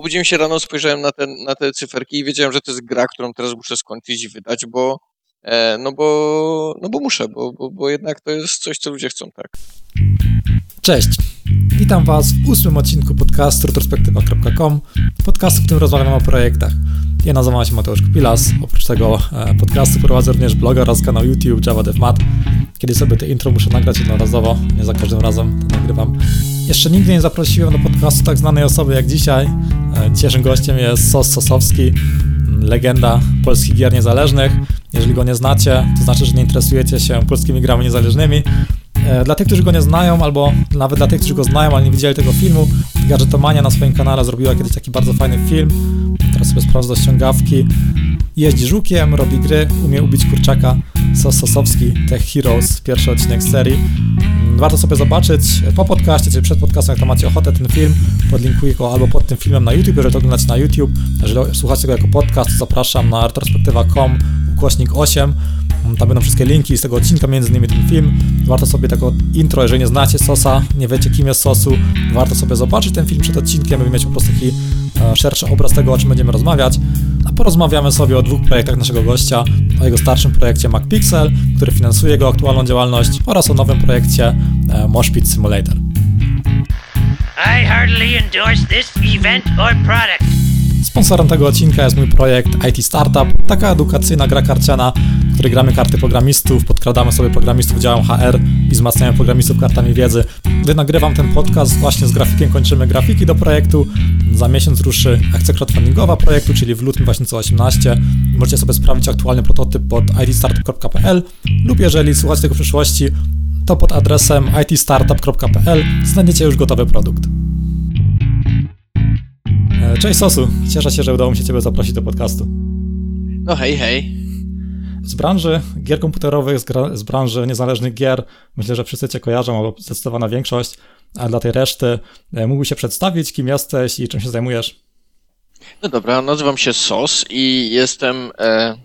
obudziłem się rano, spojrzałem na, ten, na te cyferki i wiedziałem, że to jest gra, którą teraz muszę skończyć i wydać, bo e, no bo, no bo muszę, bo, bo, bo jednak to jest coś, co ludzie chcą, tak. Cześć. Witam Was w ósmym odcinku podcastu retrospektywa.com, podcastu, w którym rozmawiam o projektach. Ja nazywam się Mateusz Kupilas. Oprócz tego e, podcastu prowadzę również bloga oraz kanał YouTube Java DevMat. Kiedy sobie te intro muszę nagrać jednorazowo, nie za każdym razem to nagrywam. Jeszcze nigdy nie zaprosiłem do podcastu tak znanej osoby jak dzisiaj. E, dzisiejszym gościem jest Sos Sosowski, legenda polskich gier niezależnych. Jeżeli go nie znacie, to znaczy, że nie interesujecie się polskimi grami niezależnymi. E, dla tych, którzy go nie znają, albo nawet dla tych, którzy go znają, ale nie widzieli tego filmu, Gadżetomania na swoim kanale zrobiła kiedyś taki bardzo fajny film. Teraz sobie sprawdzę ściągawki. Jeździ żukiem, robi gry, umie ubić kurczaka. Sos Sosowski, Tech Heroes, pierwszy odcinek serii. Warto sobie zobaczyć po podcaście, czy przed podcastem, jak to macie ochotę, ten film. Podlinkuję go albo pod tym filmem na YouTube, jeżeli to oglądacie na YouTube. Jeżeli słuchacie go jako podcast, to zapraszam na retrospektywa.com ukośnik 8. Tam będą wszystkie linki z tego odcinka, między innymi ten film. Warto sobie tego intro, jeżeli nie znacie Sosa, nie wiecie kim jest Sosu, warto sobie zobaczyć ten film przed odcinkiem, by mieć po prostu taki e, szerszy obraz tego, o czym będziemy rozmawiać. A porozmawiamy sobie o dwóch projektach naszego gościa, o jego starszym projekcie MacPixel, który finansuje jego aktualną działalność oraz o nowym projekcie e, Moshpit Simulator. I heartily endorse this event or product. Sponsorem tego odcinka jest mój projekt IT Startup, taka edukacyjna gra karciana, w której gramy karty programistów, podkradamy sobie programistów działem HR i wzmacniamy programistów kartami wiedzy. Gdy nagrywam ten podcast właśnie z grafikiem, kończymy grafiki do projektu. Za miesiąc ruszy akcja crowdfundingowa projektu, czyli w lutym 2018. Możecie sobie sprawdzić aktualny prototyp pod itstartup.pl lub jeżeli słuchacie tego w przyszłości, to pod adresem itstartup.pl znajdziecie już gotowy produkt. E, cześć Sosu, cieszę się, że udało mi się Ciebie zaprosić do podcastu. No hej, hej. Z branży gier komputerowych, z, branży niezależnych gier, myślę, że wszyscy Cię kojarzą, albo zdecydowana większość, a dla tej reszty e, mógłbyś się przedstawić, kim jesteś i czym się zajmujesz? No dobra, nazywam się SOS i jestem e,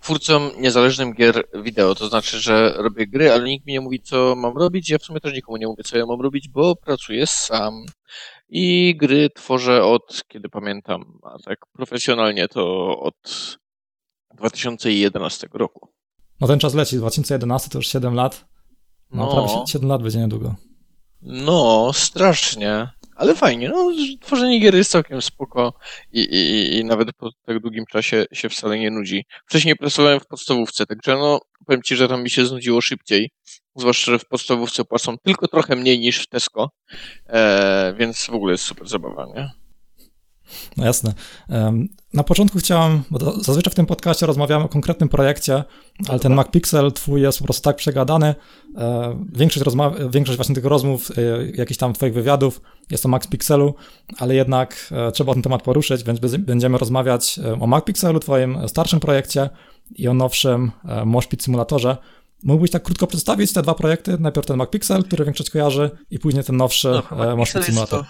twórcą niezależnym gier wideo, to znaczy, że robię gry, ale nikt mi nie mówi, co mam robić, ja w sumie też nikomu nie mówię, co ja mam robić, bo pracuję sam. I gry tworzę od, kiedy pamiętam, a tak profesjonalnie to od 2011 roku. No ten czas leci, 2011 to już 7 lat. No, no prawie 7 lat będzie niedługo. No, strasznie. Ale fajnie, no, tworzenie gier jest całkiem spoko i, i, i nawet po tak długim czasie się wcale nie nudzi. Wcześniej pracowałem w podstawówce, także no, powiem Ci, że tam mi się znudziło szybciej. Zwłaszcza, że w podstawówce płacą tylko trochę mniej niż w Tesco, e, więc w ogóle jest super zabawa, nie? No jasne. Na początku chciałem, bo zazwyczaj w tym podcaście rozmawiamy o konkretnym projekcie, ale ten MacPixel twój jest po prostu tak przegadany. E, większość, rozma- większość właśnie tych rozmów, e, jakichś tam twoich wywiadów jest o MacPixelu, ale jednak e, trzeba ten temat poruszyć, więc będziemy rozmawiać o MacPixelu, twoim starszym projekcie i o nowszym Moshpit Simulatorze. Mógłbyś tak krótko przedstawić te dwa projekty? Najpierw ten MacPixel, który większość kojarzy, i później ten nowszy no, Moshpit Simulator.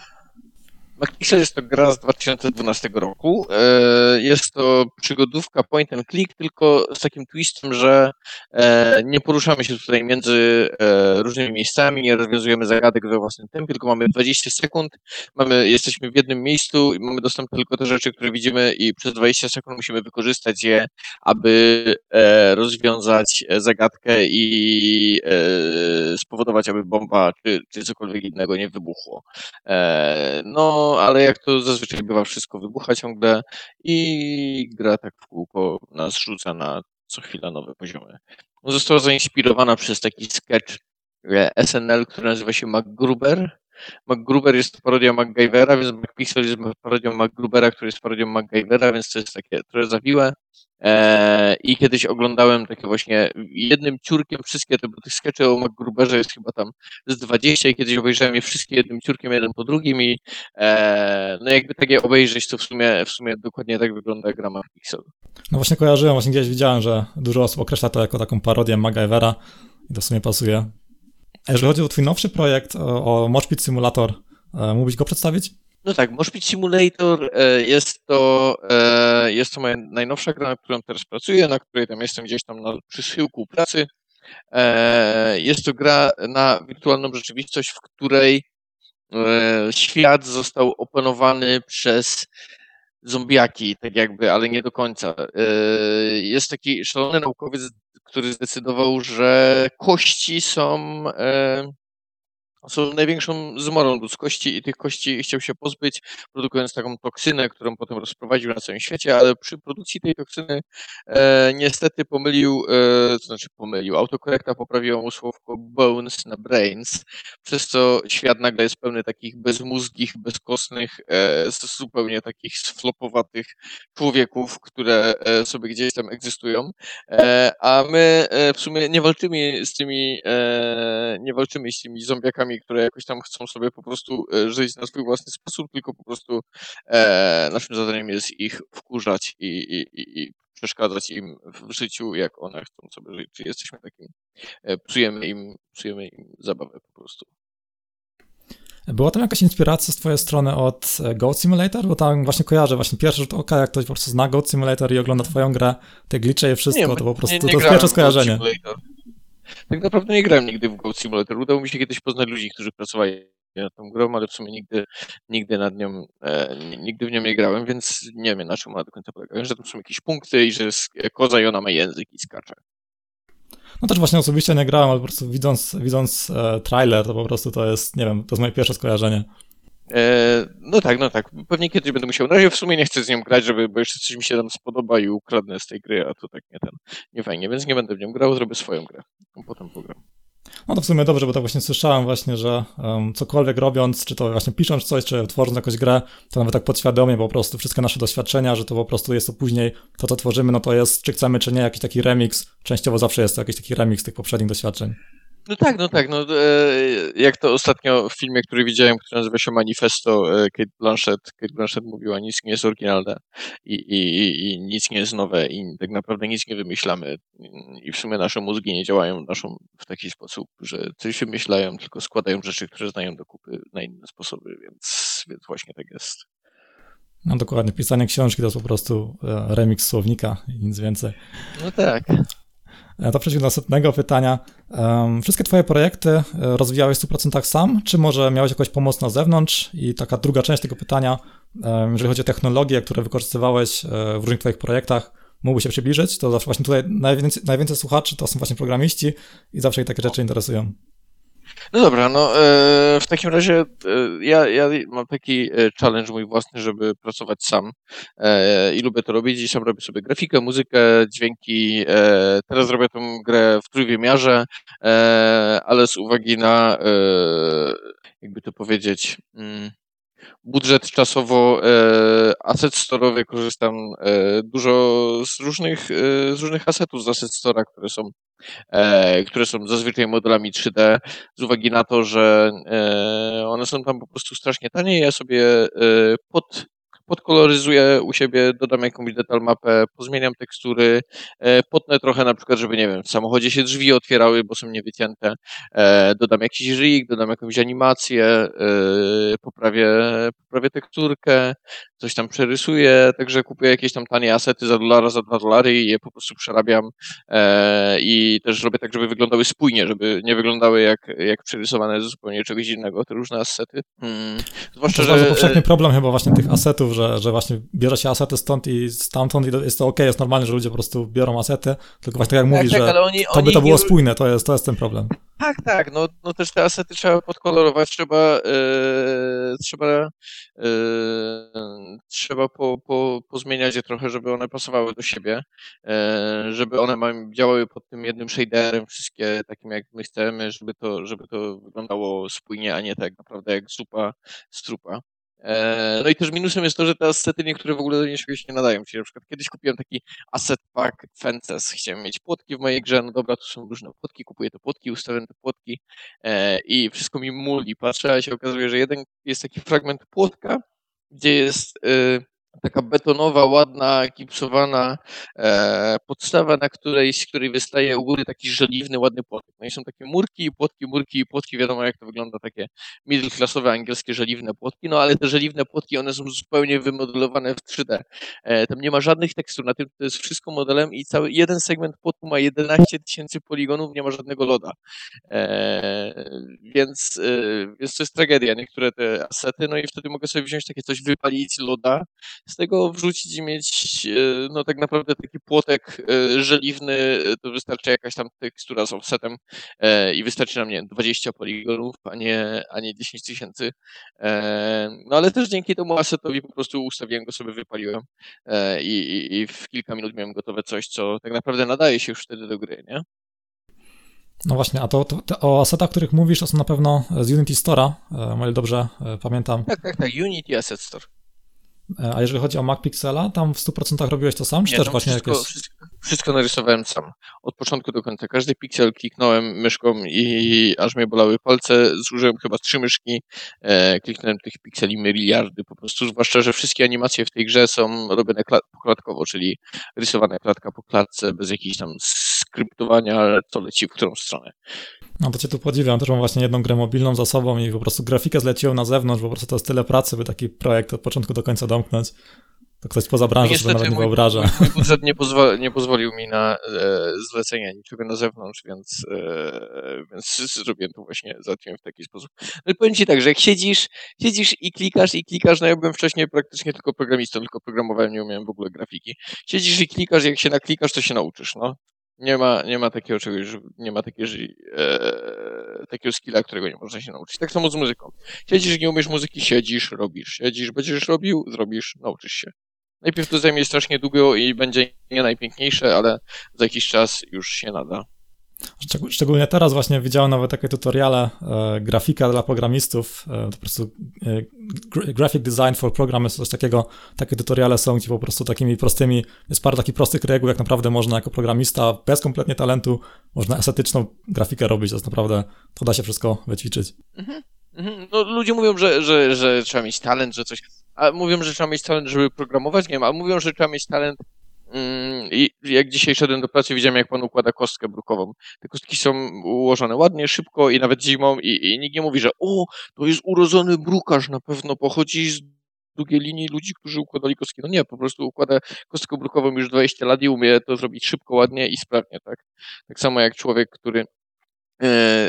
MacPixel jest to gra z 2012 roku. E, jest to przygodówka point and click, tylko z takim twistem, że e, nie poruszamy się tutaj między e, różnymi miejscami, nie rozwiązujemy zagadek we własnym tempie, tylko mamy 20 sekund, mamy, jesteśmy w jednym miejscu i mamy dostęp tylko te rzeczy, które widzimy i przez 20 sekund musimy wykorzystać je, aby rozwiązać zagadkę i spowodować, aby bomba czy, czy cokolwiek innego nie wybuchło. No, ale jak to zazwyczaj bywa, wszystko wybucha ciągle i gra tak w kółko nas rzuca na co chwila nowe poziomy. Została zainspirowana przez taki sketch e, SNL, który nazywa się MacGruber. MacGruber jest parodia MacGyvera, więc MacPixel jest parodią MacGrubera, który jest parodią MacGyvera, więc to jest takie trochę zawiłe. Eee, I kiedyś oglądałem takie właśnie jednym ciurkiem wszystkie te, bo tych skeczy o MacGruberze jest chyba tam z 20 i kiedyś obejrzałem je wszystkie jednym ciurkiem, jeden po drugim i e, no jakby takie obejrzeć, to w sumie, w sumie dokładnie tak wygląda gra MacPixel. No właśnie kojarzyłem, właśnie gdzieś widziałem, że dużo osób określa to jako taką parodię MacGyvera i to w sumie pasuje. Jeżeli chodzi o twój nowszy projekt, o, o Moshpit Simulator, e, mógłbyś go przedstawić? No tak, Moshpit Simulator e, jest to, e, jest to moja najnowsza gra, na którą teraz pracuję, na której tam jestem gdzieś tam na, przy schyłku pracy. Jest to gra na wirtualną rzeczywistość, w której świat został opanowany przez zombiaki, tak jakby, ale nie do końca. Jest taki szalony naukowiec, który zdecydował, że kości są są największą zmorą ludzkości i tych kości chciał się pozbyć, produkując taką toksynę, którą potem rozprowadził na całym świecie, ale przy produkcji tej toksyny e, niestety pomylił, e, to znaczy pomylił, autokorekta poprawiła mu słówko bones na brains, przez co świat nagle jest pełny takich bezmózgich, bezkosnych, e, zupełnie takich sflopowatych człowieków, które e, sobie gdzieś tam egzystują, e, a my e, w sumie nie walczymy z tymi, nie walczymy z tymi zombiakami które jakoś tam chcą sobie po prostu e, żyć na swój własny sposób, tylko po prostu e, naszym zadaniem jest ich wkurzać i, i, i przeszkadzać im w życiu, jak one chcą sobie żyć. Czyli jesteśmy takim, e, psujemy im, psujemy im zabawę po prostu. Była tam jakaś inspiracja z twojej strony od e, Goat Simulator? Bo tam właśnie kojarzę, właśnie pierwszy rzut oka, jak ktoś po prostu zna Goat Simulator i ogląda twoją grę, te glicze i wszystko, nie, to po prostu nie, nie to jest pierwsze skojarzenie. Tak naprawdę nie grałem nigdy w Goat Simulator. Udało mi się kiedyś poznać ludzi, którzy pracowali nad tą grą, ale w sumie nigdy, nigdy nad nią, e, nigdy w nią nie grałem, więc nie wiem na czym ona do końca polega. Wiem, że tam są jakieś punkty i że jest koza i ona ma język i skacze. No też właśnie osobiście nie grałem, ale po prostu widząc, widząc e, trailer, to po prostu to jest, nie wiem, to jest moje pierwsze skojarzenie. E, no tak, no tak. Pewnie kiedyś będę musiał. Na razie w sumie nie chcę z nią grać, żeby, bo jeszcze coś mi się tam spodoba i ukradnę z tej gry, a to tak nie ten, nie fajnie, więc nie będę w nią grał, zrobię swoją grę. Potem pogram. No to w sumie dobrze, bo tak właśnie słyszałem właśnie, że um, cokolwiek robiąc, czy to właśnie pisząc coś, czy tworząc jakąś grę, to nawet tak podświadomie po prostu wszystkie nasze doświadczenia, że to po prostu jest to później, to co tworzymy, no to jest, czy chcemy, czy nie, jakiś taki remix, częściowo zawsze jest to jakiś taki remix tych poprzednich doświadczeń. No tak, no tak. No, e, jak to ostatnio w filmie, który widziałem, który nazywa się Manifesto, e, Kate Blanchett, Kate Blanchett mówiła, nic nie jest oryginalne i, i, i nic nie jest nowe i tak naprawdę nic nie wymyślamy i w sumie nasze mózgi nie działają naszą w taki sposób, że coś wymyślają, tylko składają rzeczy, które znają do kupy na inne sposoby, więc, więc właśnie tak jest. No dokładnie, pisanie książki to jest po prostu e, remix słownika i nic więcej. No tak. E, to przejdźmy do następnego pytania. Wszystkie twoje projekty e, rozwijałeś w 100% sam, czy może miałeś jakąś pomoc na zewnątrz? I taka druga część tego pytania, jeżeli chodzi o technologie, które wykorzystywałeś e, w różnych twoich projektach, mógłby się przybliżyć? To zawsze właśnie tutaj najwięcej, najwięcej słuchaczy to są właśnie programiści i zawsze ich takie rzeczy interesują. No dobra, no e, w takim razie e, ja, ja mam taki e, challenge mój własny, żeby pracować sam i lubię to robić i sam robię sobie grafikę, muzykę, dźwięki. Teraz robię tą grę w trójwymiarze, ale z uwagi na jakby to powiedzieć mm, budżet czasowo asset storowy korzystam dużo z różnych, z różnych assetów z asset stora, które są e, które są zazwyczaj modelami 3D, z uwagi na to, że e, one są tam po prostu strasznie tanie. Ja sobie e, pod podkoloryzuję u siebie, dodam jakąś detal mapę, pozmieniam tekstury, e, potnę trochę na przykład, żeby nie wiem, w samochodzie się drzwi otwierały, bo są niewycięte, e, dodam jakiś rig, dodam jakąś animację, e, poprawię, poprawię teksturkę, coś tam przerysuję, także kupuję jakieś tam tanie asety za dolara, za dwa dolary i je po prostu przerabiam i też robię tak, żeby wyglądały spójnie, żeby nie wyglądały jak, jak przerysowane zupełnie czegoś innego, te różne asety. Hmm. Zwłaszcza, to jest że... bardzo powszechny problem chyba właśnie tych asetów, że, że właśnie bierze się asety stąd i stamtąd i jest to ok, jest normalne, że ludzie po prostu biorą asety, tylko właśnie tak jak mówisz, tak, że oni, to by to było nie... spójne, to jest, to jest ten problem. Tak, tak, no, no też te asety trzeba podkolorować, trzeba yy, trzeba yy, trzeba po, po, pozmieniać je trochę, żeby one pasowały do siebie, yy, żeby one działały pod tym jednym shaderem, wszystkie takim jak my chcemy, żeby to, żeby to wyglądało spójnie, a nie tak naprawdę jak zupa z trupa. E, no i też minusem jest to, że te asety niektóre w ogóle do niczego się nie nadają. Czyli na przykład kiedyś kupiłem taki asset pack Fences, chciałem mieć płotki w mojej grze, no dobra, tu są różne płotki, kupuję te płotki, ustawiam te płotki e, i wszystko mi muli. Patrzę, a się okazuje, że jeden jest taki fragment płotka, gdzie jest y, taka betonowa, ładna, gipsowana e, podstawa, na której, z której wystaje u góry taki żeliwny, ładny płotek. No i są takie murki i płotki, murki i płotki, wiadomo jak to wygląda, takie middle classowe angielskie żeliwne płotki, no ale te żeliwne płotki, one są zupełnie wymodelowane w 3D. E, tam nie ma żadnych tekstur na tym, to jest wszystko modelem i cały jeden segment płotku ma 11 tysięcy poligonów, nie ma żadnego loda. E, więc, e, więc to jest tragedia, niektóre te asety, no i wtedy mogę sobie wziąć takie coś, wypalić loda, z tego wrzucić i mieć e, no tak naprawdę taki płotek e, żeliwny, e, to wystarczy jakaś tam tekstura z offsetem i wystarczy nam, nie wiem, 20 poligonów, a nie, a nie 10 tysięcy. No ale też dzięki temu assetowi po prostu ustawiłem go sobie, wypaliłem i, i, i w kilka minut miałem gotowe coś, co tak naprawdę nadaje się już wtedy do gry, nie? No właśnie, a to, to, to, o asetach, o których mówisz, to są na pewno z Unity Store'a, o ile dobrze pamiętam. Tak, tak, tak, Unity Asset Store. E, a jeżeli chodzi o Mac Pixela, tam w 100% robiłeś to sam, czy Nie, też właśnie wszystko, jakieś... Wszystko, wszystko, narysowałem sam. Od początku do końca. Każdy piksel kliknąłem myszką i aż mnie bolały palce. Zużyłem chyba trzy myszki. E, kliknąłem tych pikseli miliardy po prostu. Zwłaszcza, że wszystkie animacje w tej grze są robione pokładkowo, czyli rysowane klatka po klatce, bez jakichś tam skryptowania, co leci w którą stronę. No to cię tu podziwiam, też mam właśnie jedną grę mobilną za sobą i po prostu grafikę zleciłem na zewnątrz, po prostu to jest tyle pracy, by taki projekt od początku do końca domknąć. To ktoś poza branżą sobie nawet nie mój, wyobraża. Mój budżet nie, nie pozwolił mi na e, zlecenia niczego na zewnątrz, więc, e, więc zrobiłem to właśnie, załatwiłem w taki sposób. No i powiem ci tak, że jak siedzisz, siedzisz i klikasz i klikasz, no ja byłem wcześniej praktycznie tylko programistą, tylko programowałem, nie umiałem w ogóle grafiki. Siedzisz i klikasz, jak się naklikasz, to się nauczysz, no. Nie ma, nie ma takiego czegoś, nie ma takiego, e, takiego skilla, którego nie można się nauczyć. Tak samo z muzyką. Siedzisz, nie umiesz muzyki, siedzisz, robisz. Siedzisz, będziesz robił, zrobisz, nauczysz się. Najpierw to zajmie strasznie długo i będzie nie najpiękniejsze, ale za jakiś czas już się nada. Szczególnie teraz właśnie widziałem nawet takie tutoriale, e, grafika dla programistów, e, po prostu e, graphic design for programmers, coś takiego, takie tutoriale są, gdzie po prostu takimi prostymi, jest parę takich prostych reguł, jak naprawdę można jako programista bez kompletnie talentu, można estetyczną grafikę robić, to jest naprawdę, to da się wszystko wyćwiczyć. Mhm. Mhm. No, ludzie mówią, że, że, że trzeba mieć talent, że coś, a mówią, że trzeba mieć talent, żeby programować, nie wiem, a mówią, że trzeba mieć talent I jak dzisiaj szedłem do pracy, widziałem, jak pan układa kostkę brukową. Te kostki są ułożone ładnie, szybko i nawet zimą i, i nikt nie mówi, że o, to jest urodzony brukarz, na pewno pochodzi z długiej linii ludzi, którzy układali kostki. No nie, po prostu układa kostkę brukową już 20 lat i umie to zrobić szybko, ładnie i sprawnie, tak? Tak samo jak człowiek, który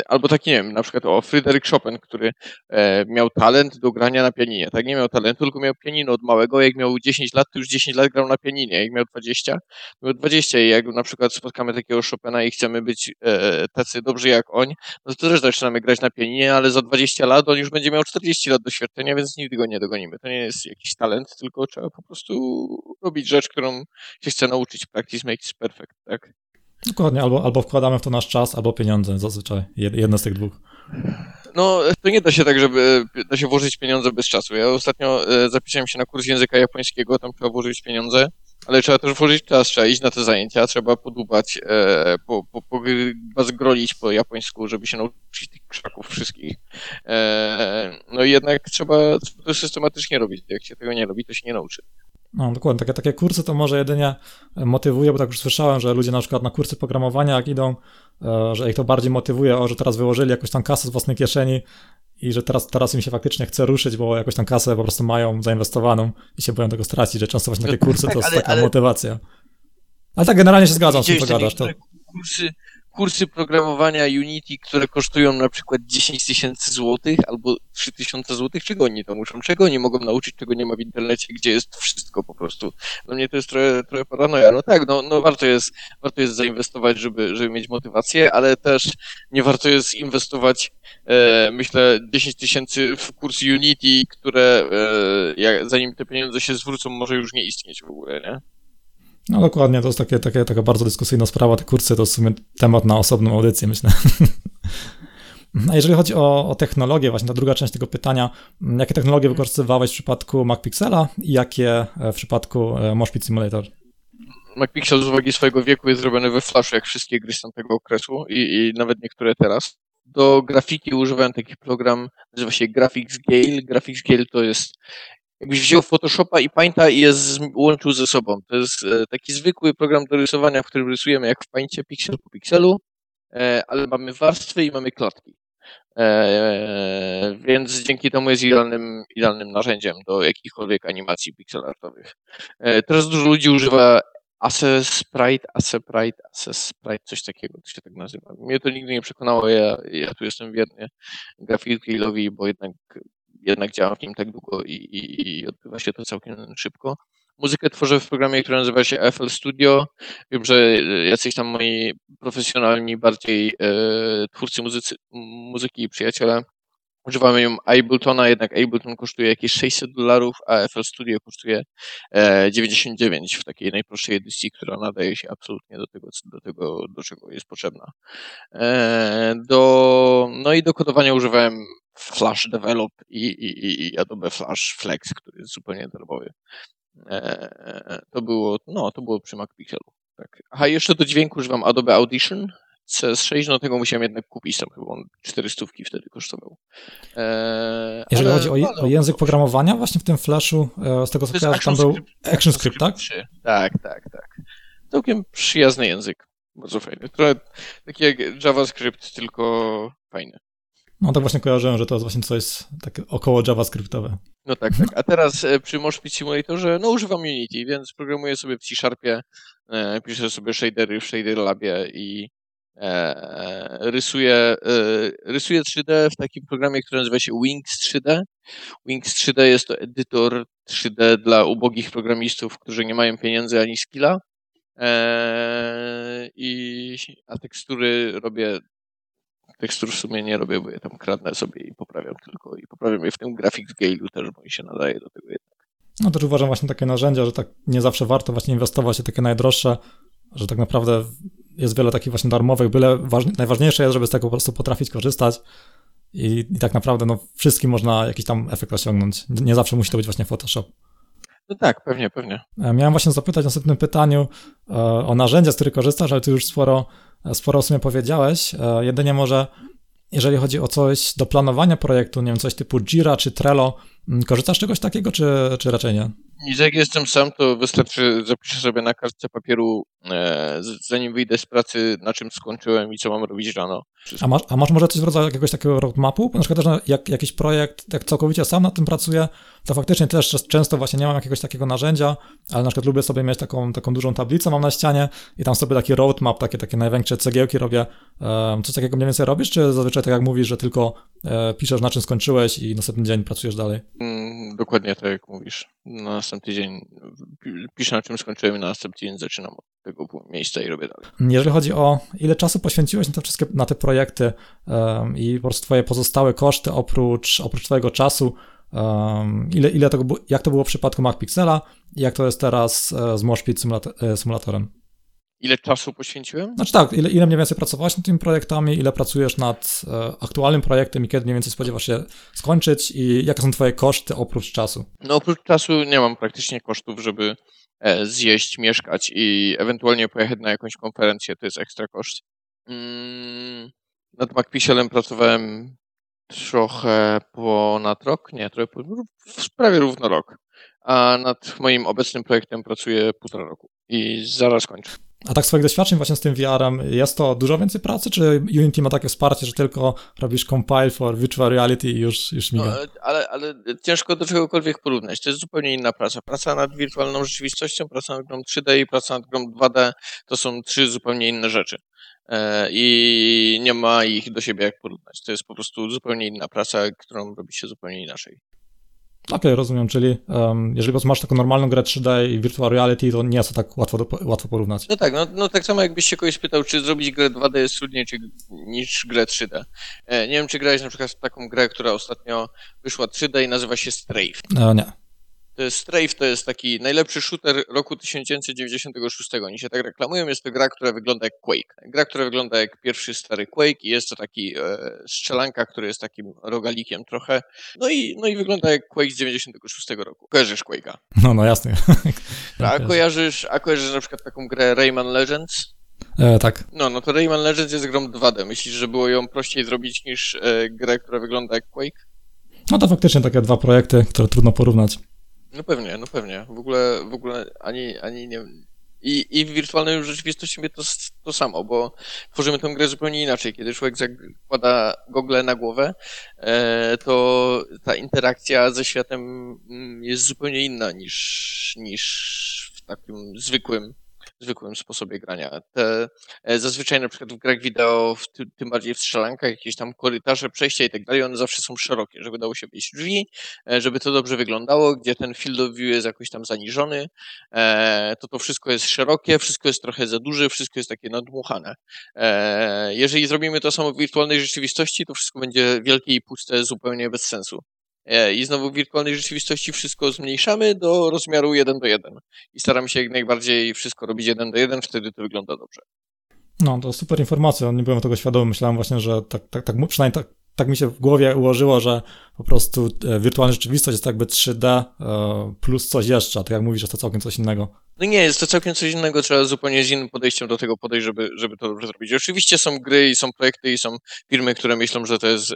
albo taki, nie wiem, na przykład o Fryderyk Chopin, który e, miał talent do grania na pianinie. Tak, nie miał talentu, tylko miał pianino od małego. Jak miał 10 lat, to już 10 lat grał na pianinie. Jak miał 20, miał 20 i jak na przykład spotkamy takiego Chopina i chcemy być e, tacy dobrzy jak on, no to też zaczynamy grać na pianinie, ale za 20 lat on już będzie miał 40 lat doświadczenia, więc nigdy go nie dogonimy. To nie jest jakiś talent, tylko trzeba po prostu robić rzecz, którą się chce nauczyć. Practice makes perfect, tak? Dokładnie, albo, albo wkładamy w to nasz czas, albo pieniądze, zazwyczaj jedno z tych dwóch. No, to nie da się tak, żeby da się włożyć pieniądze bez czasu. Ja ostatnio e, zapisałem się na kurs języka japońskiego, tam trzeba włożyć pieniądze, ale trzeba też włożyć czas, trzeba iść na te zajęcia, trzeba podłubać, e, po, po, po, zgrolić po japońsku, żeby się nauczyć tych krzaków wszystkich. E, no i jednak trzeba to systematycznie robić. Jak się tego nie robi, to się nie nauczy. No dokładnie, takie, takie kursy to może jedynie motywuje, bo tak już słyszałem, że ludzie na przykład na kursy programowania jak idą, e, że ich to bardziej motywuje, o, że teraz wyłożyli jakąś tam kasę z własnej kieszeni i że teraz, teraz im się faktycznie chce ruszyć, bo jakąś tam kasę po prostu mają zainwestowaną i się boją tego stracić, że często właśnie takie no kursy to jest taka motywacja. Ale tak generalnie się zgadzam z tym, co gadasz. To... Kursy, kursy programowania Unity, które kosztują na przykład 10 tysięcy złotych albo 3 tysiące złotych, czego oni to muszą? Czego oni mogą nauczyć, czego nie ma w internecie, gdzie jest wszystko po prostu? Dla mnie to jest trochę, trochę paranoja. No tak, no, no warto, jest, warto jest zainwestować, żeby, żeby mieć motywację, ale też nie warto jest inwestować, e, myślę, 10 tysięcy w kurs Unity, które e, jak, zanim te pieniądze się zwrócą, może już nie istnieć w ogóle, nie? No dokładnie, to jest takie, takie, taka bardzo dyskusyjna sprawa. Te kursy to w sumie temat na osobną audycję, myślę. A jeżeli chodzi o, o technologię, właśnie ta druga część tego pytania, jakie technologie wykorzystywałeś w przypadku MacPixela i jakie w przypadku e, Moshpit Simulator? MacPixel z uwagi swojego wieku jest zrobiony we Flashu, jak wszystkie gry z tamtego okresu i, i nawet niektóre teraz. Do grafiki używałem taki program, nazywa się Graphics Gale. Graphics Gale to jest jakbyś wziął Photoshopa i Painta i je łączył ze sobą. To jest e, taki zwykły program do rysowania, w którym rysujemy jak w Paincie, piksel po pikselu, e, ale mamy warstwy i mamy klatki. Więc dzięki temu jest idealnym, idealnym narzędziem do jakichkolwiek animacji pixelartowych. Teraz dużo ludzi używa Access Sprite, Access Sprite, Access Sprite, coś takiego, to się tak nazywa. Mnie to nigdy nie przekonało, ja, ja tu jestem wierny Graphic bo jednak, jednak działam w nim tak długo i, i, i odbywa się to całkiem szybko. Muzykę tworzę w programie, który nazywa się FL Studio. Wiem, że jacyś tam moi profesjonalni bardziej e, twórcy muzycy, muzyki i przyjaciele Używamy ją Abletona, jednak Ableton kosztuje jakieś 600 dolarów, a FL Studio kosztuje 99 e, w takiej najprostszej edycji, która nadaje się absolutnie do tego, do tego, do czego jest potrzebna. E, do, no i do kodowania używałem Flash Develop i, i, i Adobe Flash Flex, który jest zupełnie darmowy. E, to było, no, to było przy MacPixelu. Tak. Aha, jeszcze do dźwięku używam Adobe Audition, CS6, no tego musiałem jednak kupić, tam chyba on 400 wtedy kosztował. Eee, Jeżeli ale, chodzi o, o, język programowania, właśnie w tym Flashu, e, z tego co kojarzę, tam był ActionScript, tak? 3. Tak, tak, tak. Całkiem przyjazny język, bardzo fajny. Trochę taki jak JavaScript, tylko fajny. No tak właśnie kojarzyłem, że to jest właśnie coś takie około JavaScriptowe. No tak, tak. A teraz e, przy Moshpit Simulatorze, no używam Unity, więc programuję sobie w C-Sharpie, e, piszę sobie shadery w Shader Labie i E, rysuję, e, rysuję 3D w takim programie, który nazywa się Wings 3D. Wings 3D jest to edytor 3D dla ubogich programistów, którzy nie mają pieniędzy ani skilla. I, a tekstury robię, tekstur w sumie nie robię, bo je tam kradnę sobie i poprawiam tylko. I poprawiam je w tym Graphic Scale'u też, bo mi się nadaje do tego jednak. No też uważam właśnie takie narzędzia, że tak nie zawsze warto właśnie inwestować w takie najdroższe, że tak naprawdę jest wiele takich właśnie darmowych, byle ważne, najważniejsze jest, żeby z tego po prostu potrafić korzystać i, i tak naprawdę no, wszystkim można jakiś tam efekt osiągnąć. Nie zawsze musi to być właśnie Photoshop. No tak, pewnie, pewnie. E, miałem właśnie zapytać w następnym pytaniu e, o narzędzia, z których korzystasz, ale ty już sporo, sporo o sumie powiedziałeś. E, jedynie może, jeżeli chodzi o coś do planowania projektu, nie wiem, coś typu Jira czy Trello, mm, korzystasz z czegoś takiego, czy, czy raczej nie? Nic jak jestem sam, to wystarczy zapiszę sobie na kartce papieru, e, zanim wyjdę z pracy, na czym skończyłem i co mam robić rano. A masz, a masz może coś w rodzaju jakiegoś takiego roadmapu? Na przykład też jak jakiś projekt, jak całkowicie sam nad tym pracuję, to faktycznie też często właśnie nie mam jakiegoś takiego narzędzia, ale na przykład lubię sobie mieć taką, taką dużą tablicę, mam na ścianie i tam sobie taki roadmap, takie, takie największe cegiełki robię. Coś takiego mniej więcej robisz, czy zazwyczaj tak jak mówisz, że tylko e, piszesz na czym skończyłeś i następny dzień pracujesz dalej? Mm, dokładnie tak jak mówisz. Na następny dzień piszę na czym skończyłem i na następny dzień zaczynam od tego miejsca i robię dalej. Jeżeli chodzi o ile czasu poświęciłeś na te wszystkie, na te projekty um, i po prostu twoje pozostałe koszty oprócz, oprócz twojego czasu, um, ile, ile to, jak to było w przypadku MacPixela i jak to jest teraz e, z Moshpit e, symulatorem? Ile czasu poświęciłem? Znaczy tak, ile, ile mniej więcej pracowałeś nad tymi projektami, ile pracujesz nad e, aktualnym projektem i kiedy mniej więcej spodziewasz się skończyć i jakie są twoje koszty oprócz czasu? No oprócz czasu nie mam praktycznie kosztów, żeby e, zjeść, mieszkać i ewentualnie pojechać na jakąś konferencję, to jest ekstra koszt. Mm, nad MacPixelem pracowałem trochę ponad rok, nie, trochę po, prawie równo rok, a nad moim obecnym projektem pracuję półtora roku i zaraz kończę. A tak swoich doświadczeń właśnie z tym VR-em, jest to dużo więcej pracy, czy Unity ma takie wsparcie, że tylko robisz compile for virtual reality i już, już miga? No, ale, ale ciężko do czegokolwiek porównać. To jest zupełnie inna praca. Praca nad wirtualną rzeczywistością, praca nad grą 3D i praca nad grą 2D to są trzy zupełnie inne rzeczy. E, I nie ma ich do siebie jak porównać. To jest po prostu zupełnie inna praca, którą robi się zupełnie inaczej. Okej, okay, rozumiem, czyli um, jeżeli masz taką normalną grę 3D i virtual reality, to nie jest to tak łatwo, do, łatwo porównać. No tak, no, no tak samo jakbyś się kogoś pytał, czy zrobić grę 2D jest trudniej czy, niż grę 3D. E, nie wiem, czy grałeś na przykład w taką grę, która ostatnio wyszła 3D i nazywa się Strafe. E, nie. Jest Strafe, to jest taki najlepszy shooter roku 1996. Oni się tak reklamują. Jest to gra, która wygląda jak Quake. Gra, która wygląda jak pierwszy stary Quake i jest to taki e, strzelanka, który jest takim rogalikiem trochę. No i, no i wygląda jak Quake z 96 roku. Kojarzysz Quake'a? No, no jasne. a, kojarzysz, a kojarzysz na przykład taką grę Rayman Legends? E, tak. No, no to Rayman Legends jest grą 2D. Myślisz, że było ją prościej zrobić niż e, grę, która wygląda jak Quake? No to faktycznie takie dwa projekty, które trudno porównać. No pewnie, no pewnie. W ogóle, w ogóle ani, ani nie, i, I w wirtualnej rzeczywistości to, to samo, bo tworzymy tę grę zupełnie inaczej. Kiedy człowiek zakłada gogle na głowę, e, to ta interakcja ze światem mm, jest zupełnie inna niż, niż w takim zwykłym zwykłym sposobie grania. Te, e, zazwyczaj na przykład w grach wideo, w, tym bardziej w strzelankach, jakieś tam korytarze, przejścia i tak dalej, one zawsze są szerokie, żeby dało się wejść drzwi, e, żeby to dobrze wyglądało, gdzie ten field of view jest jakoś tam zaniżony, e, to to wszystko jest szerokie, wszystko jest trochę za duże, wszystko jest takie nadmuchane. Jeżeli zrobimy to samo w wirtualnej rzeczywistości, to wszystko będzie wielkie i puste, zupełnie bez sensu. E, I znowu w wirtualnej rzeczywistości wszystko zmniejszamy do rozmiaru 1 do 1. I staramy się jak najbardziej wszystko robić 1 do 1, wtedy to wygląda dobrze. No, to super informacja. Nie byłem tego świadomy. Myślałem właśnie, że tak, tak, tak przynajmniej tak, tak mi się w głowie ułożyło, że po prostu e, wirtualna rzeczywistość jest jakby 3D e, plus coś jeszcze, a tak jak mówisz, jest to całkiem coś innego. No nie, jest to całkiem coś innego, trzeba zupełnie z innym podejściem do tego podejść, żeby, żeby to dobrze zrobić. Oczywiście są gry i są projekty i są firmy, które myślą, że to jest, e,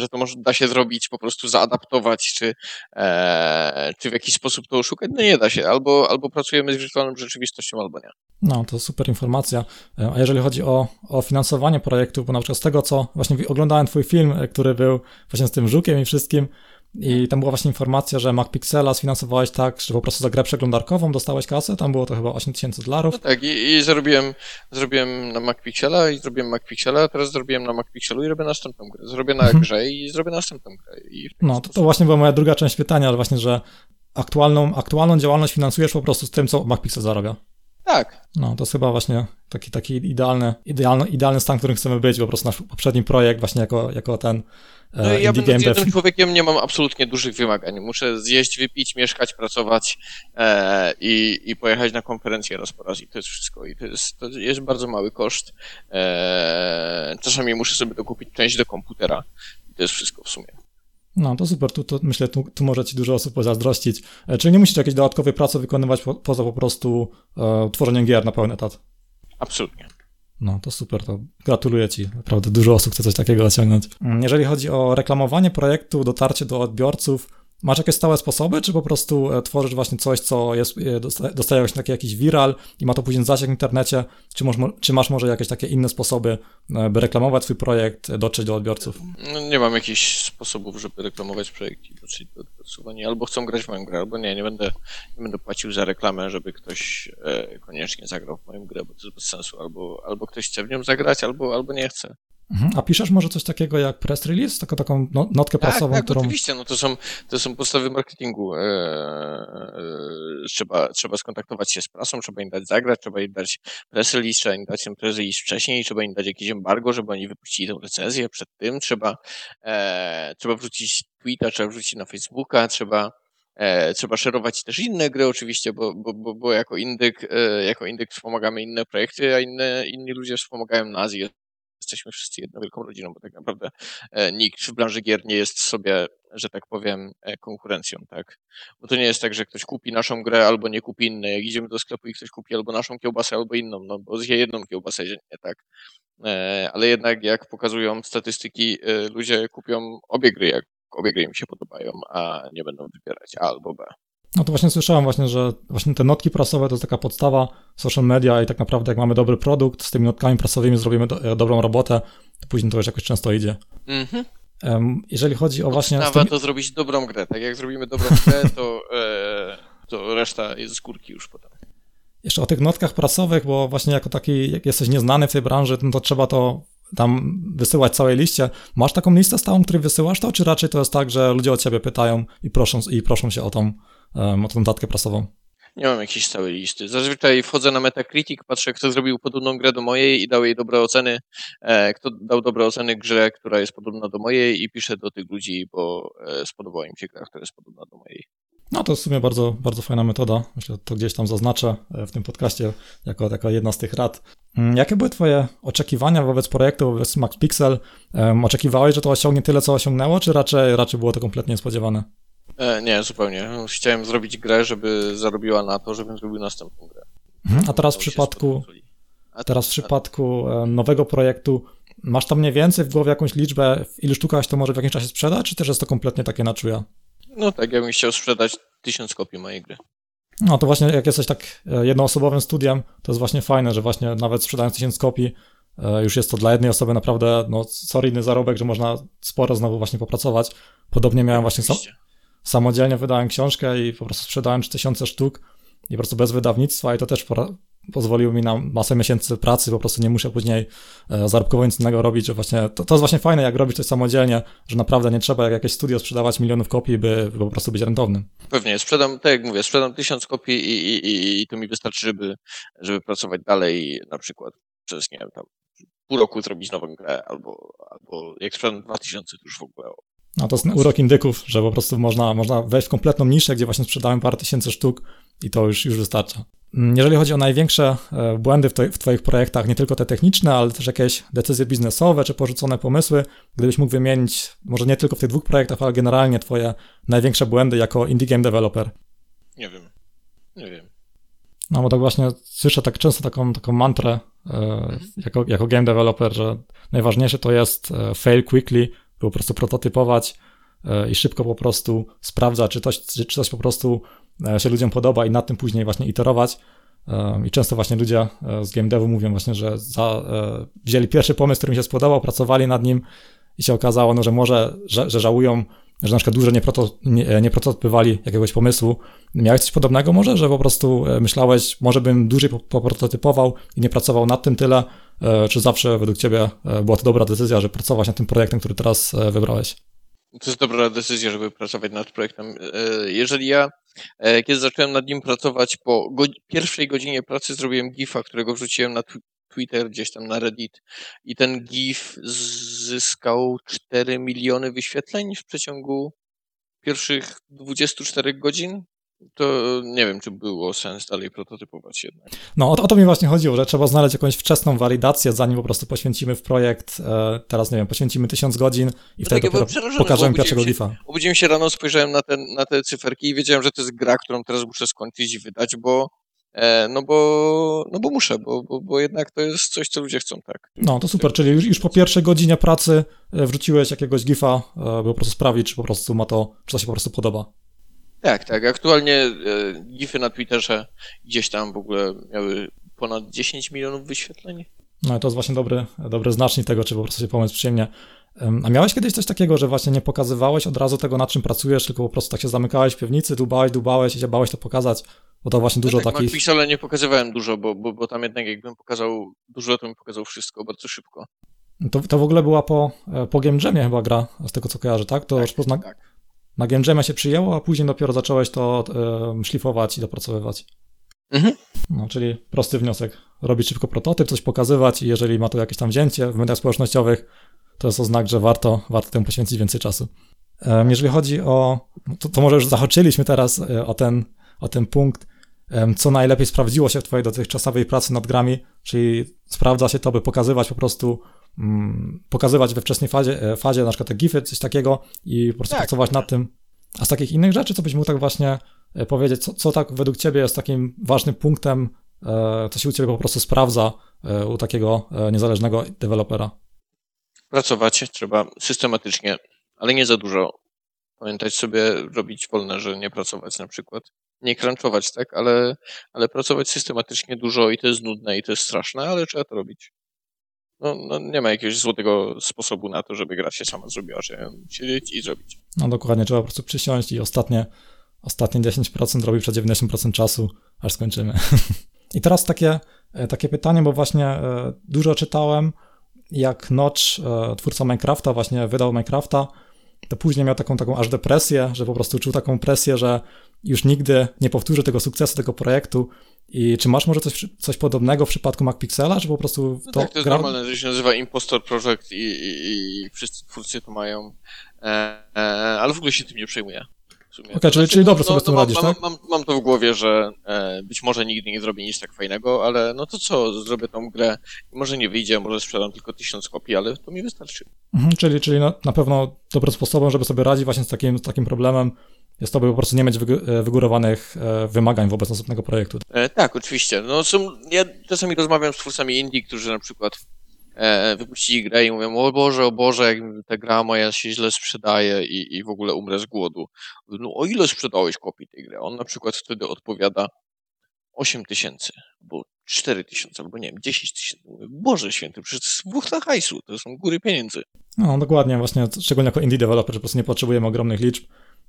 że to może da się zrobić, po prostu zaadaptować, czy, e, czy w jakiś sposób to oszukać. No nie da się, albo, albo pracujemy z wirtualną rzeczywistością, albo nie. No, to super informacja. E, a jeżeli chodzi o, o finansowanie projektu, bo na przykład z tego, co właśnie oglądałem twój film, który był właśnie z tym żukiem i wszystkim, i tam była właśnie informacja, że MacPixela sfinansowałeś tak, że po prostu za grę przeglądarkową dostałeś kasę, tam było to chyba 8 tysięcy dolarów. No tak, i, i zrobiłem, zrobiłem na MacPixela i zrobiłem MacPixela, a teraz zrobiłem na MacPixelu i robię następną grę. Zrobię na mhm. grze i zrobię następną grę. no, to, to właśnie była moja druga część pytania, że właśnie, że aktualną, aktualną działalność finansujesz po prostu z tym, co MacPixel zarabia. Tak. No, to jest chyba właśnie taki, taki idealny, idealny, idealny stan, w którym chcemy być, po prostu nasz poprzedni projekt właśnie jako, jako ten no, e, ja będąc jednym człowiekiem nie mam absolutnie dużych wymagań. Muszę zjeść, wypić, mieszkać, pracować e, i, i pojechać na konferencję raz po raz i to jest wszystko. I to jest, to jest bardzo mały koszt. E, czasami muszę sobie dokupić część do komputera i to jest wszystko w sumie. No to super, tu, tu myślę, tu, tu może ci dużo osób pozazdrościć. E, czyli nie musisz jakiejś dodatkowej pracy wykonywać po, poza po prostu e, tworzeniem gier na pełny etat? Absolutnie. No to super, to gratuluję Ci. Naprawdę dużo osób chce coś takiego osiągnąć. Mm, jeżeli chodzi o reklamowanie projektu, dotarcie do odbiorców, Masz jakieś stałe sposoby, czy po prostu e, tworzysz właśnie coś, co jest, e, dostaje się taki jakiś viral i ma to później zasięg w internecie, czy, masz, czy masz może jakieś takie inne sposoby, e, by reklamować swój projekt, dotrzeć do odbiorców? No, nie mam jakichś sposobów, żeby reklamować projekt i dotrzeć do odbiorców. Oni albo chcą grać w moją grę, albo nie, nie będę, nie będę płacił za reklamę, żeby ktoś koniecznie zagrał w moją grę, bo to jest bez sensu. Albo, albo ktoś chce w nią zagrać, albo, albo nie chce. Mhm. A piszesz może coś takiego jak press release, taką, taką no, notkę tak, prasową, tak, którą... oczywiście, no to są, to są podstawy marketingu. Eee, trzeba, trzeba skontaktować się z prasą, trzeba im dać zagrać, trzeba im dać press release, trzeba im dać ten press release wcześniej, trzeba im dać jakieś embargo, żeby oni wypuścili tę recenzję przed tym, trzeba, e, trzeba wrzucić tweeta, trzeba wrzucić na Facebooka, trzeba E, trzeba szerować też inne gry oczywiście, bo, bo, bo, bo jako indyk, e, jako indyk wspomagamy inne projekty, a inne, inni ludzie wspomagają nas jesteśmy wszyscy jedną wielką rodziną, bo tak naprawdę e, nikt w branży gier nie jest sobie, że tak powiem, e, konkurencją, tak? Bo to nie jest tak, że ktoś kupi naszą grę albo nie kupi innej. Jak idziemy do sklepu i ktoś kupi albo naszą kiełbasę, albo inną, no bo zje jedną kiełbasę, nie tak? E, ale jednak jak pokazują statystyki, ludzie kupią obie gry, jak obie gry im się podobają, a nie będą wybierać A albo B. No to właśnie słyszałem właśnie, że właśnie te notki prasowe to jest taka podstawa social media i tak naprawdę jak mamy dobry produkt, z tymi notkami prasowymi zrobimy do, e, dobrą robotę, to później to już jakoś często idzie. Mhm. Um, jeżeli chodzi o właśnie... Nawet tymi... to zrobić dobrą grę, tak jak zrobimy dobrą grę, to, e, to reszta jest z górki już potem. Jeszcze o tych notkach prasowych, bo właśnie jako taki, jak jesteś nieznany w tej branży, no to trzeba to tam wysyłać całej liście. Masz taką listę stałą, której wysyłasz to, czy raczej to jest tak, że ludzie o ciebie pytają i proszą, i proszą się o tą o tą datkę prasową? Nie mam jakiejś stałej listy. Zazwyczaj wchodzę na Metacritic, patrzę, kto zrobił podobną grę do mojej i dał jej dobre oceny, e, kto dał dobre oceny grze, która jest podobna do mojej i piszę do tych ludzi, bo e, spodobała im się gra, która jest podobna do mojej. No to w sumie bardzo, bardzo fajna metoda. Myślę, że to gdzieś tam zaznaczę e, w tym podcaście jako, jako jedna z tych rad. Mm, jakie były Twoje oczekiwania wobec projektu, wobec Max Pixel? Oczekiwałeś, że to osiągnie tyle, co osiągnęło, czy raczej, raczej było to kompletnie niespodziewane? E, nie, zupełnie. Chciałem zrobić grę, żeby zarobiła na to, żebym zrobił następną grę. Mhm, a teraz w przypadku, a teraz w przypadku e, nowego projektu masz tam mniej więcej w głowie jakąś liczbę, w ilu sztukach to może w jakimś czasie sprzedać, czy też jest to kompletnie takie na czuja? No tak, ja bym chciał sprzedać tysiąc kopii mojej gry. No to właśnie jak jesteś tak e, jednoosobowym studiem, to jest właśnie fajne, że właśnie nawet sprzedając tysiąc kopii, już jest to dla jednej osoby naprawdę no, solidny zarobek, że można sporo znowu właśnie popracować. Podobnie miałem właśnie sam, samodzielnie wydałem książkę i po prostu sprzedałem tysiące sztuk i po prostu bez wydawnictwa i to też pozwoliło mi na masę miesięcy pracy, po prostu nie muszę później e, zarobkowo nic innego robić, że właśnie to, to jest właśnie fajne, jak robić coś samodzielnie, że naprawdę nie trzeba jak jakieś studio sprzedawać milionów kopii, by, by po prostu być rentownym. Pewnie, sprzedam, tak jak mówię, sprzedam tysiąc kopii i, i, i, i to mi wystarczy, żeby, żeby pracować dalej na przykład przez, nie wiem, tam pół roku zrobić nową grę, albo, albo jak sprzedam dwa tysiące, to już w ogóle no to jest urok indyków, że po prostu można, można wejść w kompletną niszę, gdzie właśnie sprzedałem parę tysięcy sztuk i to już, już wystarcza. Mm, jeżeli chodzi o największe e, błędy w, w Twoich projektach, nie tylko te techniczne, ale też jakieś decyzje biznesowe czy porzucone pomysły, gdybyś mógł wymienić, może nie tylko w tych dwóch projektach, ale generalnie Twoje największe błędy jako indie game developer? Nie wiem. Nie wiem. No bo tak właśnie słyszę tak często taką, taką mantrę e, jako, jako game developer, że najważniejsze to jest e, fail quickly, po prostu prototypować i szybko po prostu sprawdzać, czy coś, czy coś po prostu E, się ludziom podoba i nad tym później właśnie iterować. E, I często właśnie ludzie e, z game devu mówią właśnie, że za, wzięli pierwszy pomysł, który mi się spodobał, pracowali nad nim i się okazało, no, że może, że, że żałują, że na przykład dłużej nie, proto, nie, nie prototypowali jakiegoś pomysłu. Miałeś coś podobnego może, że po prostu myślałeś, może bym dłużej poprototypował i nie pracował nad tym tyle, czy zawsze według ciebie była to dobra decyzja, że pracować nad tym projektem, który teraz wybrałeś? To jest dobra decyzja, żeby pracować nad projektem. Jeżeli ja E, kiedy zacząłem nad nim pracować, po go pierwszej godzinie pracy zrobiłem GIFa, którego wrzuciłem na Twitter, gdzieś tam na Reddit i ten GIF zyskał 4 miliony wyświetleń w przeciągu pierwszych 24 godzin to nie wiem, czy było sens dalej prototypować jednak. No, o to, o to, mi właśnie chodziło, że trzeba znaleźć jakąś wczesną walidację, zanim po prostu poświęcimy w projekt, e, teraz nie wiem, poświęcimy tysiąc godzin i no wtedy tak, dopiero pokażemy pierwszego gifa. Obudziłem się rano, spojrzałem na, ten, na te cyferki i wiedziałem, że to jest gra, którą teraz muszę skończyć i wydać, bo e, no bo, no bo muszę, bo, bo, bo jednak to jest coś, co ludzie chcą, tak. No, to super, czyli już, już po pierwszej godzinie pracy e, wrzuciłeś jakiegoś gifa, by po prostu sprawdzić, czy po prostu ma to, czy to się po prostu podoba. Tak, tak. Aktualnie e, gify na Twitterze gdzieś tam w ogóle miały ponad 10 milionów wyświetleń. No to jest właśnie dobry, dobry znacznik tego, czy po prostu się pomysł przyjemnie. A miałeś kiedyś coś takiego, że właśnie nie pokazywałeś od razu tego, nad czym pracujesz, tylko po prostu tak się zamykałeś w piwnicy, dubałeś, dubałeś i się bałeś to pokazać? Bo to właśnie dużo no tak, takich... Pixele nie pokazywałem dużo, bo, bo, bo tam jednak jakbym pokazał dużo, to bym pokazał wszystko bardzo szybko. To, to w ogóle była po, e, po Game Jamie chyba gra, z tego co kojarzę, tak? To tak, pozna... tak na Game Jamie się przyjęło, a później dopiero zacząłeś to szlifować i dopracowywać. Mhm. No, czyli prosty wniosek. Robić szybko prototyp, coś pokazywać i jeżeli ma to jakieś tam wzięcie w mediach społecznościowych, to jest to znak, że warto, warto temu poświęcić więcej czasu. Jeżeli chodzi o, to, to może już zahaczyliśmy teraz e, o ten, o ten punkt, co najlepiej sprawdziło się w twojej dotychczasowej pracy nad grami, czyli sprawdza się to, by pokazywać po prostu pokazywać we wczesnej fazie, e, fazie na przykład te gify, coś takiego i po prostu tak. pracować nad tym. A z takich innych rzeczy, co byś mógł tak właśnie e, powiedzieć, co, co tak według ciebie jest takim ważnym punktem, e, co się u ciebie po prostu sprawdza u takiego niezależnego dewelopera? Pracować trzeba systematycznie, ale nie za dużo. Pamiętać sobie, robić wolne, że nie pracować na przykład. Nie crunchować, tak, ale, ale pracować systematycznie dużo i to jest nudne i to jest straszne, ale trzeba to robić no, no, nie ma jakiegoś złotego sposobu na to, żeby gra się sama zrobiła, że siedzieć i zrobić. No dokładnie, trzeba po prostu przysiąść i ostatnie, ostatnie 10% robi przed 90% czasu, aż skończymy. I teraz takie, e, takie pytanie, bo właśnie e, dużo czytałem, jak Notch, e, twórca Minecrafta, właśnie wydał Minecrafta, to później miał taką, taką aż depresję, że po prostu czuł taką presję, że już nigdy nie powtórzy tego sukcesu, tego projektu. I czy masz może coś, coś podobnego w przypadku MacPixela, czy po prostu no to... tak, to jest gra... normalne, że się nazywa Impostor Project i, i, i wszyscy twórcy to mają, e, e, ale w ogóle się tym nie przejmuję. Okej, okay, czyli, czyli dobrze no, sobie z tym no, radzisz, mam, tak? Mam, mam, to w głowie, że e, być może nigdy nie zrobię nic tak fajnego, ale no to co, zrobię tą grę może nie wyjdzie, może sprzedam tylko tysiąc kopii, ale to mi wystarczy. Mhm, czyli czyli na, na pewno dobrym sposobem, żeby sobie radzić właśnie z takim, z takim problemem, jest to, by po prostu nie mieć e, wygórowanych e, wymagań wobec następnego projektu. E, tak, oczywiście. No, są, ja czasami rozmawiam z twórcami indie, którzy na przykład e, wypuścili grę i mówią, o Boże, o Boże, jak ta gra moja się źle sprzedaje i, i w ogóle umrę z głodu. No o ile sprzedałeś kopii tej gry? On na przykład wtedy odpowiada 8 tysięcy, albo 4 tysiące, albo nie wiem, 10 tysięcy. Boże święty, przecież to jest hajsu, to są góry pieniędzy. No dokładnie, właśnie, szczególnie jako indie developer, po prostu nie potrzebujemy ogromnych liczb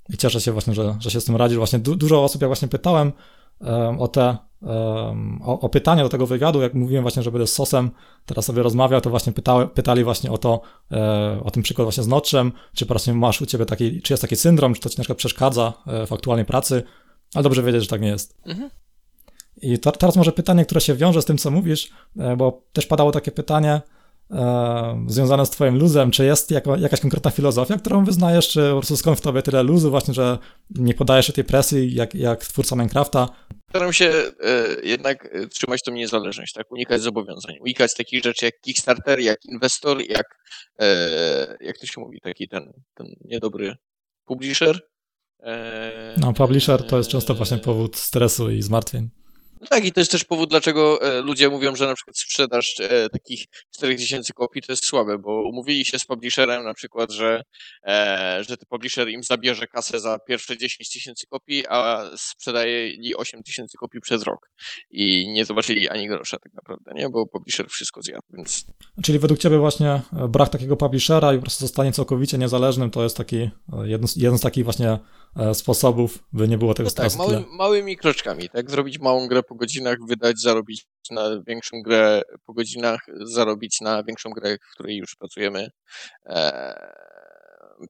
i cieszę się właśnie, że, że się z tym radzisz. Właśnie du dużo osób, jak właśnie pytałem o te, o, o, pytania do tego wywiadu, jak mówiłem właśnie, że będę z Sosem teraz sobie rozmawiał, to właśnie pyta, pytali właśnie o to, e, o ten przykład właśnie z Notchem, czy po prostu masz u ciebie taki, czy jest taki syndrom, czy to ci na przykład przeszkadza e, w aktualnej pracy, ale dobrze wiedzieć, że tak nie jest. Mhm. I to, teraz może pytanie, które się wiąże z tym, co mówisz, e, bo też padało takie pytanie, e, związane z twoim luzem, czy jest jako, jakaś konkretna filozofia, którą wyznajesz, czy po prostu skąd w tobie tyle luzu właśnie, że nie podajesz się tej presji jak, jak twórca Minecrafta? Staram się e, jednak e, trzymać tą niezależność, tak, unikać zobowiązań, unikać takich rzeczy jak Kickstarter, jak inwestor, jak, e, jak to się mówi, taki ten, ten niedobry publisher. E, no, publisher to jest często właśnie powód stresu i zmartwień. Tak, i to jest też powód, dlaczego e, ludzie mówią, że na przykład sprzedaż e, takich 4000 kopii to jest słabe, bo umówili się z publisherem na przykład, że, e, że ten publisher im zabierze kasę za pierwsze 10 tysięcy kopii, a sprzedajeli 8 tysięcy kopii przez rok. I nie zobaczyli ani grosza tak naprawdę, nie? Bo publisher wszystko zjadł, więc... Czyli według ciebie właśnie brak takiego publishera i po prostu zostanie całkowicie niezależnym to jest taki jeden z, jeden z takich właśnie sposobów, by nie było tego no stresu. Tak, mały, małymi kroczkami, tak? Zrobić małą grę po godzinach, wydać, zarobić na większą grę po godzinach, zarobić na większą grę, w której już pracujemy. E,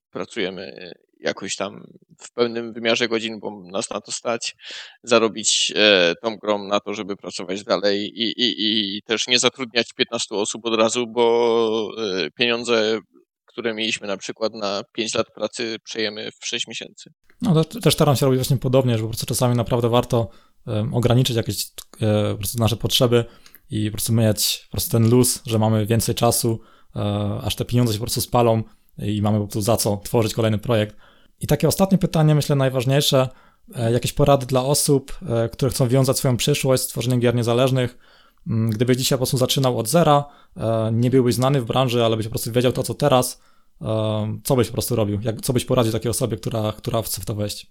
pracujemy jakoś tam w pełnym wymiarze godzin, bo nas na to stać, zarobić e, tą grą na to, żeby pracować dalej i, i, i też nie zatrudniać 15 osób od razu, bo e, pieniądze które mieliśmy na przykład na 5 lat pracy, przejemy w 6 miesięcy. No to też staram się robić właśnie podobnie, że po prostu czasami naprawdę warto um, ograniczyć jakieś um, po prostu nasze potrzeby i po prostu mieć po prostu ten luz, że mamy więcej czasu, um, aż te pieniądze się po prostu spalą i mamy po prostu za co tworzyć kolejny projekt. I takie ostatnie pytanie, myślę najważniejsze, e, jakieś porady dla osób, e, które chcą wiązać swoją przyszłość z tworzeniem gier niezależnych, gdybyś dzisiaj po prostu zaczynał od zera, e, nie byłbyś znany w branży, ale byś po prostu wiedział to, co teraz, e, co byś po prostu robił? Jak, co byś poradził takiej osobie, która, która chce w to wejść?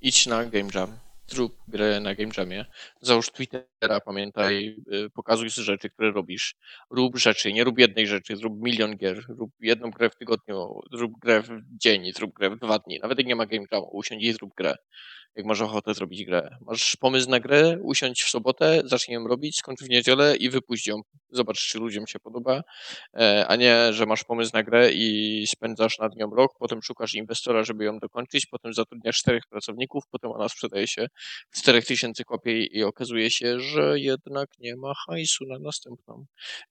Idź na Game Jam. Zrób grę na Game Jamie. Załóż Twittera, pamiętaj, y, pokazuj rzeczy, które robisz. Rób rzeczy, nie rób jednej rzeczy, zrób milion gier, rób jedną grę w tygodniu, zrób grę w dzień, zrób grę w dwa dni. Nawet jak nie ma Game Jamu, usiądź i zrób grę jak masz ochotę zrobić grę. Masz pomysł na grę, usiądź w sobotę, zacznij ją robić, skończ w niedzielę i wypuść ją. Zobacz, czy ludziom się podoba, e, a nie, że masz pomysł na grę i spędzasz nad nią rok, potem szukasz inwestora, żeby ją dokończyć, potem zatrudniasz czterech pracowników, potem ona sprzedaje się w 4000 kopii i okazuje się, że jednak nie ma hajsu na następną.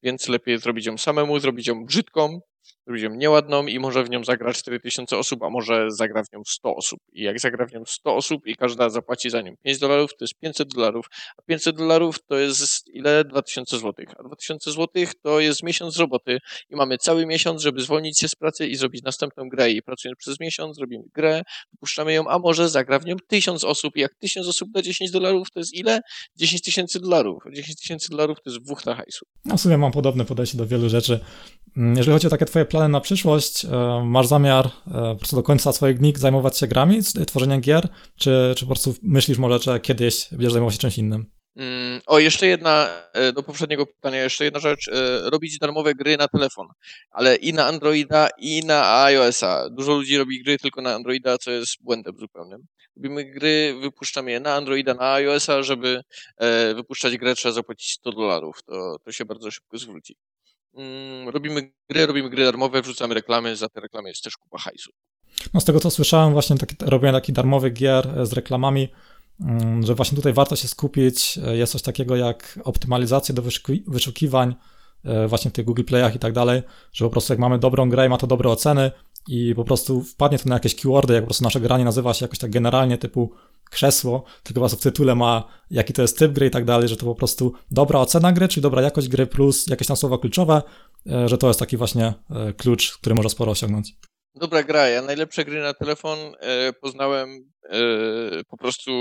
Więc lepiej zrobić ją samemu, zrobić ją brzydką, ją nieładną i może w nią zagrać 4000 osób, a może zagra w nią 100 osób. I jak zagra w nią 100 osób i każda zapłaci za nią 5 dolarów, to jest 500 dolarów, a 500 dolarów to jest ile? 2000 złotych. A 2000 złotych to jest miesiąc roboty i mamy cały miesiąc, żeby zwolnić się z pracy i zrobić następną grę. I pracując przez miesiąc, robimy grę, wypuszczamy ją, a może zagra w nią 1000 osób i jak 1000 osób da 10 dolarów, to jest ile? 10 tysięcy dolarów. 10 tysięcy dolarów to jest dwóch hajsu. No w sumie mam podobne podejście do wielu rzeczy. Mm, jeżeli chodzi o takie twoje plany na przyszłość, e, masz zamiar e, po prostu do końca swoich dni zajmować się grami, tworzeniem gier, czy, czy po prostu myślisz może, że kiedyś będziesz zajmował się czymś innym? Mm, o, jeszcze jedna, e, do poprzedniego pytania, jeszcze jedna rzecz. Robić darmowe gry na telefon, ale i na Androida, i na iOS-a. Dużo ludzi robi gry tylko na Androida, co jest błędem zupełnym. Robimy gry, wypuszczamy je na Androida, na iOS-a, żeby wypuszczać grę trzeba zapłacić 100 dolarów. To, to się bardzo szybko zwróci. Mm, robimy gry, robimy gry darmowe, wrzucamy reklamy, za te reklamy jest też kupa hajsu. No z tego co słyszałem, właśnie taki, robienie takich gier e, z reklamami, mm, że właśnie tutaj warto się skupić. E, jest coś takiego jak optymalizacja do wyszukiwań e, właśnie w tych Google Playach i tak dalej, że po prostu jak mamy dobrą grę i ma to dobre oceny i po prostu wpadnie to na jakieś keywordy, jak po prostu nasze granie nazywa się jakoś tak generalnie typu krzesło, tylko was w tytule ma jaki to jest typ gry i tak dalej, że to po prostu dobra ocena gry, czyli dobra jakość gry plus jakieś tam słowa kluczowe, e, że to jest taki właśnie e, klucz, który może sporo osiągnąć. Dobra gra, ja najlepsze gry na telefon e, poznałem e, po prostu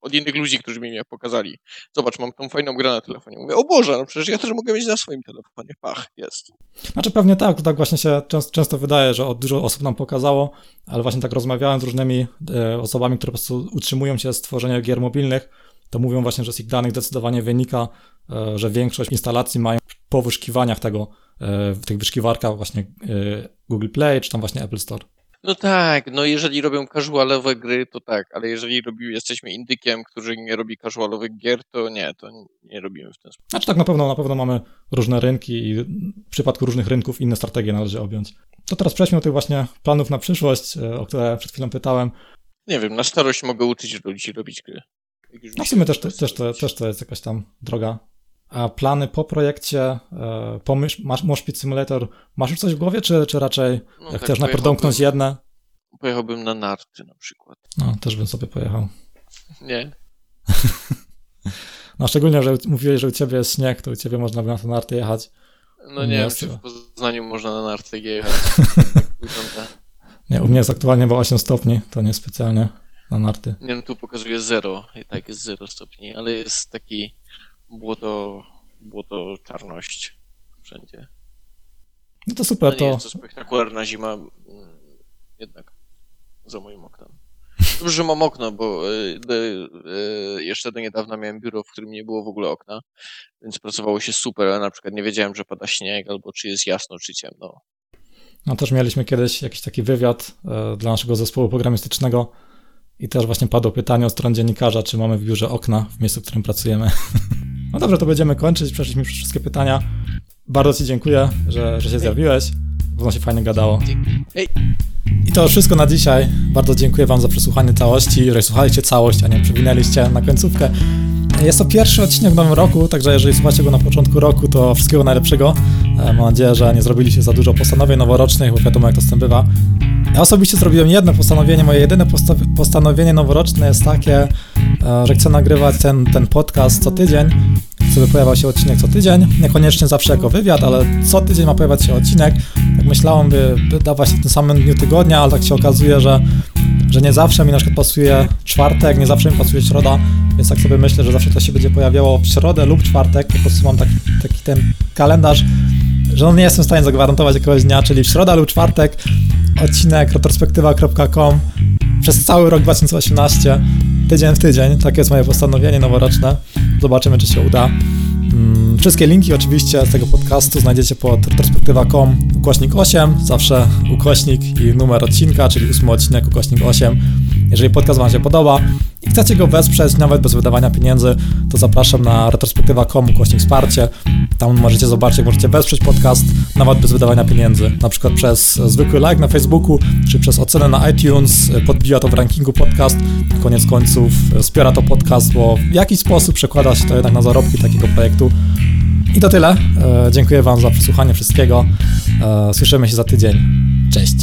od innych ludzi, którzy mi je pokazali. Zobacz, mam tą fajną grę na telefonie. Mówię, o Boże, no przecież ja też mogę mieć na swoim telefonie. Pach, jest. Znaczy pewnie tak, to tak właśnie się często, często wydaje, że dużo osób nam pokazało, ale właśnie tak rozmawiałem z różnymi e, osobami, które po prostu utrzymują się z tworzenia gier mobilnych, to mówią właśnie, że z ich danych zdecydowanie wynika, e, że większość instalacji mają po wyszukiwaniach tego, e, w tych wyszukiwarkach właśnie e, Google Play, czy tam właśnie Apple Store. No tak, no jeżeli robią casualowe gry, to tak, ale jeżeli robi, jesteśmy indykiem, który nie robi casualowych gier, to nie, to nie robimy w ten sposób. Znaczy tak na pewno, na pewno mamy różne rynki i w przypadku różnych rynków inne strategie należy objąć. To teraz przejdźmy do tych właśnie planów na przyszłość, o które przed chwilą pytałem. Nie wiem, na starość mogę uczyć ludzi robić gry. No w sumie też, też, też, to, też to jest jakaś tam droga. A plany po projekcie, e, po Moshpit Simulator, masz już coś w głowie, czy, czy raczej no, tak, chcesz najpierw domknąć jedne? Pojechałbym na narty na przykład. No, też bym sobie pojechał. Nie. no, szczególnie, że mówiłeś, że u ciebie jest śnieg, to u ciebie można by na te narty jechać. No nie czy w Poznaniu można na narty jechać. tak nie, u mnie jest aktualnie bo 8 stopni, to nie specjalnie na narty. Nie, no tu pokazuje 0, i tak jest 0 stopni, ale jest taki błoto, błoto czarność wszędzie. No to super, to... Nie jest to spektakularna zima, mm, jednak za moim oknem. Dobrze, że mam okno, bo y, y, jeszcze do niedawna miałem biuro, w którym nie było w ogóle okna, więc pracowało się super, ale na przykład nie wiedziałem, że pada śnieg, albo czy jest jasno, czy ciemno. No też mieliśmy kiedyś jakiś taki wywiad e, dla naszego zespołu programistycznego, i też właśnie padło pytanie o stron dziennikarza, czy mamy w biurze okna w miejscu, w którym pracujemy. No dobrze, to będziemy kończyć. Przeszliśmy przez wszystkie pytania. Bardzo Ci dziękuję, że, że się zjawiłeś. Było się fajnie gadało. I to wszystko na dzisiaj. Bardzo dziękuję Wam za przesłuchanie całości, że słuchaliście całość, a nie przewinęliście na końcówkę. Jest to pierwszy odcinek w nowym roku, także jeżeli słuchacie go na początku roku, to wszystkiego najlepszego. E, mam nadzieję, że nie zrobiliście za dużo postanowień noworocznych, bo wiadomo jak to z tym bywa. Ja osobiście zrobiłem jedno postanowienie, moje jedyne postanowienie noworoczne jest takie, e, że chcę nagrywać ten, ten podcast co tydzień. Chcę, by pojawiał się odcinek co tydzień, niekoniecznie zawsze jako wywiad, ale co tydzień ma pojawiać się odcinek. Tak myślałem, by, by dawać w tym samym dniu tygodnia, ale tak się okazuje, że, że nie zawsze mi na przykład pasuje czwartek, nie zawsze mi pasuje środa, więc tak sobie myślę, że zawsze to się będzie pojawiało w środę lub czwartek, po prostu mam taki, taki ten kalendarz, że no nie jestem w stanie zagwarantować jakiegoś dnia, czyli w środę lub czwartek odcinek retrospektywa.com przez cały rok 2018, tydzień w tydzień, takie jest moje postanowienie noworoczne. Zobaczymy, czy się uda. Wszystkie linki oczywiście z tego podcastu znajdziecie pod retrospektywa.com ukośnik 8, zawsze ukośnik i numer odcinka, czyli ósmy odcinek ukośnik 8. Jeżeli podcast Wam się podoba chcecie go wesprzeć nawet bez wydawania pieniędzy, to zapraszam na retrospektywa.com ukośnik wsparcie. Tam możecie zobaczyć, jak możecie wesprzeć podcast nawet bez wydawania pieniędzy. Na przykład przez zwykły like na Facebooku, czy przez ocenę na iTunes, podbija to w rankingu podcast. Koniec końców wspiera to podcast, bo w jakiś sposób przekłada się to jednak na zarobki takiego projektu. I to tyle. E, dziękuję Wam za przesłuchanie wszystkiego. E, słyszymy się za tydzień. Cześć.